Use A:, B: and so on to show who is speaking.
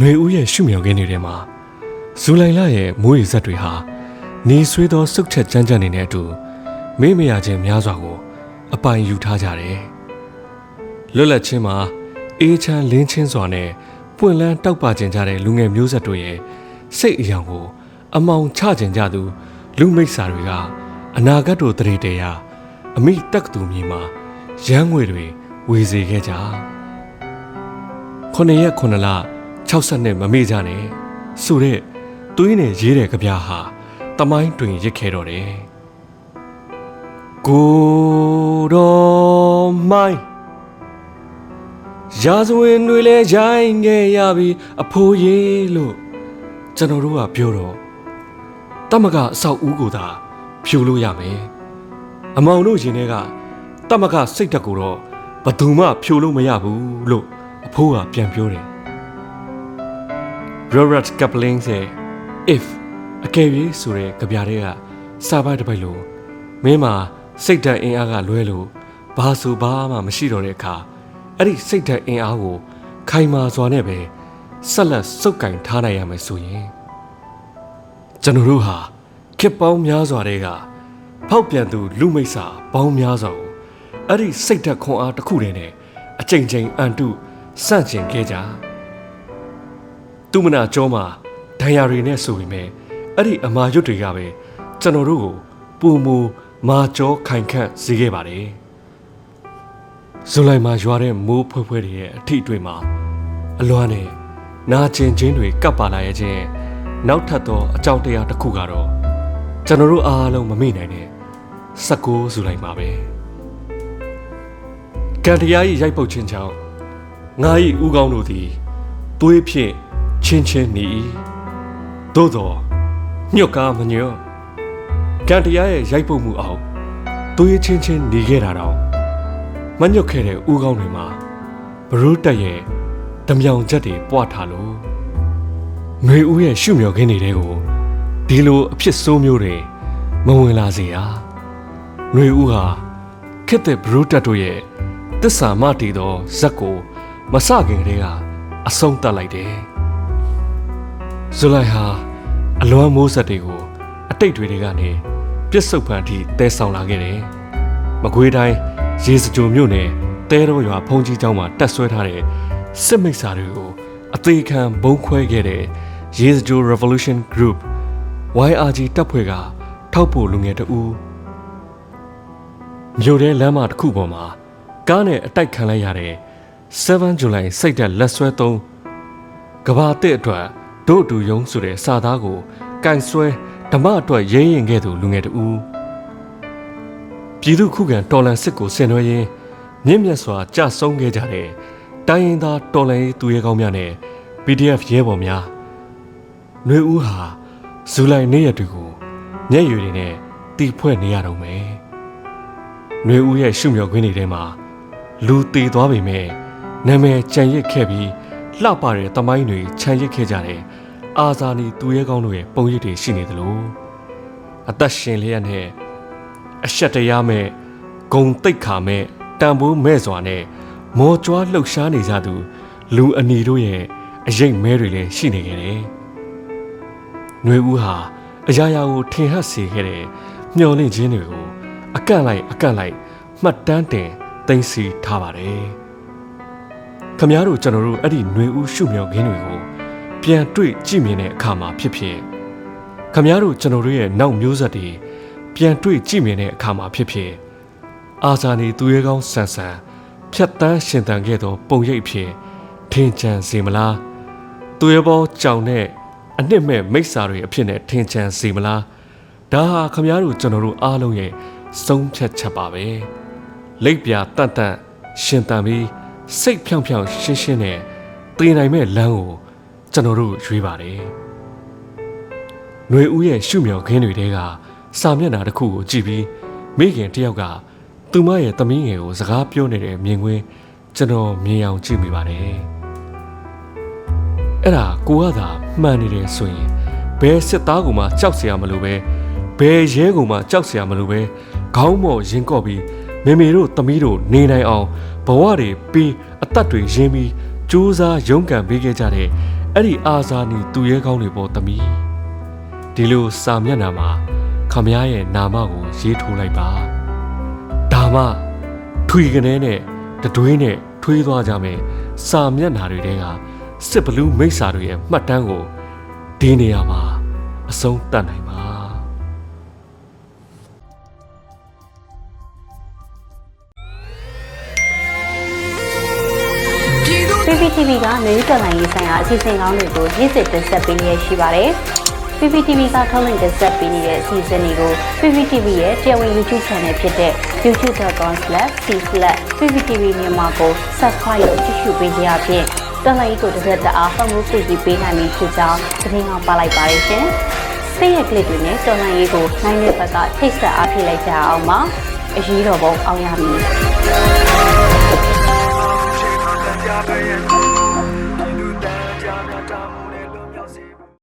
A: ຫນွေဦးရဲ့ရှုမြောင်ခင်းတွေထဲမှာဇူလိုင်လရဲ့မိုးရေစက်တွေဟာနေဆွေးသောစုတ်ချက်ကြမ်းကြမ်းနေတဲ့အတူမေ့မရခြင်းများစွာကို အပိုင်ယူထားကြတယ်။လွတ်လပ်ခြင်းမှာအေးချမ်းလင်းချင်းစွာနဲ့ပွင့်လန်းတောက်ပခြင်းကြတဲ့လူငယ်မျိုးဆက်တို့ရဲ့စိတ်အယောင်ကို အမောင်ချခြင်းကြသူ လူမိတ်ဆာတွေကအနာဂတ်တို့တရေတရာအမိတက်သူမြေမှာရမ်းငွေတွေဝေစေခဲ့ကြခုနှစ်ရက်ခုနှစ်လ 60နှစ်မမေ့ကြနဲ့ဆိုတဲ့သွေးနဲ့ရေးတဲ့ကြပြားဟာတမိုင်းတွင်ရစ်ခဲ့တော့တယ်ကိုတော်မိုင်းရာဇဝင်တွေလဲရိုင်းခဲ့ရပြီအဖိုးကြီးလို့ကျွန်တော်တို့ကပြောတော့တမကအဆောက်ဦးကိုသာဖြူလို့ရမယ်အမောင်တို့ရင်ထဲကတမကစိတ်တက်ကိုတော့ဘသူမှဖြိုလို့မရဘူးလို့အဖိုးကပြန်ပြောတယ် Robert Kaplan ရဲ့ if အကယ်၍ဆိုတဲ့ကြပြတဲ့ကစာပိုက်တစ်ပိုက်လို့မင်းမှာစိတ်ဓာတ်အင်အားကလွဲလို့ဘာဆိုဘာမှမရှိတော့တဲ့အခါအဲ့ဒီစိတ်ဓာတ်အင်အားကို ခိုင်မာစွာနဲ့ပဲဆက်လက်စုပ်ကင်ထားနိုင်ရမယ်ဆိုရင်ကျွန်တော်တို့ဟာခစ်ပေါင်းများစွာတဲ့ကဖောက်ပြန်သူလူမိတ်စာပေါင်းများစွာကိုအဲ့ဒီစိတ်ဓာတ်ခွန်အားတစ်ခုတည်းနဲ့အချိန်ချင်းအန်တုစန့်ကျင်ခဲ့ကြ သူမနာကြောမှာဒဏ်ရာတွေနဲ့ဆိုပေမဲ့အဲ့ဒီအမာရွတ်တွေကပဲကျွန်တော်တို့ကိုပူမူမာကြောခိုင်ခန့်စေခဲ့ပါတယ်ဇူလိုင်မှာရွာတဲ့မိုးဖွဲဖွဲတွေရဲ့အထိအတွေ့မှာအလွမ်းနဲ့နာကျင်ခြင်းတွေကပ်ပါလာရဲ့ချင်းနောက်ထပ်သောအကြောင်းတရားတစ်ခုကတော့ကျွန်တော်တို့အားလုံးမမေ့နိုင်တဲ့16ဇူလိုင်မှာပဲကံတရားကြီးရိုက်ပုတ်ခြင်းကြောင့်ငါ၏ဥကောင်းတို့သည်သွေးဖြင့် ချင်းချင်းနီ၏သို့တော်ညွတ်ကားမညွတ်ကံတရားရဲ့ရိုက်ပုတ်မှုအောင်သွေးချင်းချင်းနေခဲ့တာတော့မညွတ်ခဲ့တဲ့ဥကောင်းတွေမှာဘရိုးတက်ရဲ့ဓမြောင်ချက်တွေပွားထားလို့ငွေဦးရဲ့ရှုမြော်ခင်းနေတဲ့ကိုဒီလိုအဖြစ်ဆိုးမျိုးတွေမဝင်လာစေရငွေဦးဟာခက်တဲ့ဘရိုးတက်တို့ရဲ့တစ္ဆာမတည်သောဇက်ကိုမဆခင်တည်းကအဆုံးတတ်လိုက်တယ် ဇူလိုင်ဟာအလွမ်းမိုးဆက်တွေကိုအတိတ်တွေတွေကနေပြစ်စုံဖန်ထိတဲဆောင်လာခဲ့တယ်။မကွေးတိုင်းရေစကြိုမြို့နယ်တဲတော်ရွာဖုန်ကြီးကျောင်းမှာတက်ဆွဲထားတဲ့စစ်မိတ်စာတွေကိုအသေးခံဘုံခွဲခဲ့တဲ့ရေစကြို Revolution Group YRG တပ်ဖွဲ့ကထောက်ဖို့လူငယ်တဦးမြို့ထဲလမ်းမတစ်ခုပေါ်မှာကားနဲ့အတိုက်ခံလိုက်ရတဲ့7 July စိတ်သက်လက်ဆွဲသုံးကဘာတစ်အတွက် တို့အတူယုံဆိုတဲ့စာသားကိုကန်ဆွဲဓမ္မအတွက်ရဲရင်ခဲ့သူလူငယ်တဦးပြည်သူခုခံတော်လန်စစ်ကိုဆင်နွှဲရင်းမြင့်မြတ်စွာကြဆုံးခဲ့ကြတဲ့တိုင်းရင်းသားတော်လန်ရေးသူရဲကောင်းများနဲ့ PDF ရဲဘော်များနှွေဦးဟာဇူလိုင်နေ့ရက်တွေကိုမျက်ရည်တွေနဲ့တီဖွဲ့နေရတော့မယ်နှွေဦးရဲ့ရှုမြော်ခွင်းတွေထဲမှာလူတည်သွားပေမဲ့နာမည်ကြံရစ်ခဲ့ပြီးလှပတဲ့တမိုင်းတွေခြံရစ်ခဲ့ကြတဲ့ အာဇာနည်သူရဲကောင်းတို့ရဲ့ပုံရိပ်တွေရှိနေသလိုအသက်ရှင်လျက်နဲ့အရှက်တရားမဲ့ဂုံတိတ်ခါမဲ့တန်ဖိုးမဲ့စွာနဲ့မော်ကြွားလှုပ်ရှားနေကြသူ လူအနီတို့ရဲ့အရေးမဲတွေလည်းရှိနေခဲ့တယ်။နှွေဦးဟာအရာရာကိုထင်ဟပ်စေခဲ့တဲ့မျောလင့်ခြင်းတွေကိုအကန့်လိုက်အကန့်လိုက်မှတ်တမ်းတင်သိမ်းဆည်းထားပါတယ်။ခမည်းတော်ကျွန်တော်တို့အဲ့ဒီຫນွေဦးရှုမြော်ခင်းတွေကို ပြန်တွေ့ကြည့်မြင်တဲ့အခါမှာဖြစ်ဖြစ်ခမည်းတော်ကျွန်တော်တို့ရဲ့နောက်မျိုးဆက်တွေပြန်တွေ့ကြည့်မြင်တဲ့အခါမှာဖြစ်ဖြစ်အာဇာနည်သူရဲကောင်းဆန်ဆန်ဖြတ်တန်းရှင်တန်ခဲ့သော ပုံရိပ်ဖြစ်ထင်ချန်စေမလားသူရဲဘောကြောင်တဲ့အနှစ်မဲ့မိစ္ဆာတွေအဖြစ်နဲ့ထင်ချန်စေမလားဒါဟာခမည်းတော်ကျွန်တော်တို့အားလုံးရဲ့ဆုံးဖြတ်ချက်ပါပဲလိပ်ပြတန့်တန့်ရှင်တန်ပြီးစိတ်ဖြောင်ဖြောင်ရှင်းရှင်းနဲ့တည်နိုင်မဲ့လမ်းကို ကျွန်တော်တို့ရွေးပါတယ်။ຫນွေဦးရဲ့ရှုမြော်ခင်းတွေထဲကစာမျက်နှာတစ်ခုကိုကြည့်ပြီးမိခင်တယောက်ကသူမရဲ့သမီးငယ်ကိုစကားပြောနေတဲ့မြင်ကွင်းကျွန်တော်မြင်အောင်ကြည့်မိပါတယ်။အဲ့ဒါကိုကသာမှန်နေတယ်ဆိုရင်ဘယ်စစ်သားကမှကြောက်စရာမလိုပဲဘယ်ရဲကမှကြောက်စရာမလိုပဲခေါင်းမော့ရင်ကော့ပြီးမေမေတို့သမီးတို့နေနိုင်အောင်ဘဝတွေပြီးအသက်တွေရင်းပြီးကြိုးစားရုန်းကန်ပေးခဲ့ကြတဲ့ အဲ့ဒီအာဇာနည်သူရဲကောင်းတွေပေါ်သမီးဒီလိုစာမျက်နှာမှာခမည်းရဲ့နာမကိုရေးထိုးလိုက်ပါဒါမှထွေကနေနဲ့တတွေးနဲ့ထွေးသွားကြမယ်စာမျက်နှာတွေတဲကစစ်ဘလူးမိစ္ဆာတွေရဲ့မှတ်တမ်းကိုဒီနေရာမှာအဆုံးတတ်နိုင်ပါ
B: PPTV ကမျိုးတော်လိုင်းရေးဆိုင်ရာအစီအစဉ်ကောင်းတွေကိုရည်စည်တင်ဆက်ပေးရရှိပါတယ်။ PPTV ကထုတ်လွှင့်တင်ဆက်ပေးနေတဲ့အစီအစဉ်တွေကို PPTV ရဲ့တရားဝင် YouTube Channel ဖြစ်တဲ့ youtube.com/c/pptv မြန်မာကို Subscribe လုပ်ကြည့်ရှုပေးကြရဖြင့်တော်လိုင်းကိုတစ်သက်တအားဖုန်းမှုပြည်ပြီးပေးနိုင်ပြီဖြစ်ကြောင်းသတင်းအောင်ပါလိုက်ပါရရှင်။စိတ်ရကလစ်တွေနဲ့တော်လိုင်းရေးကိုနိုင်တဲ့ဘက်ကထိတ်ဆက်အားဖြစ်လိုက်ကြအောင်ပါ။အရေးတော်ပုံအောင်ရမည်။ y'all paying.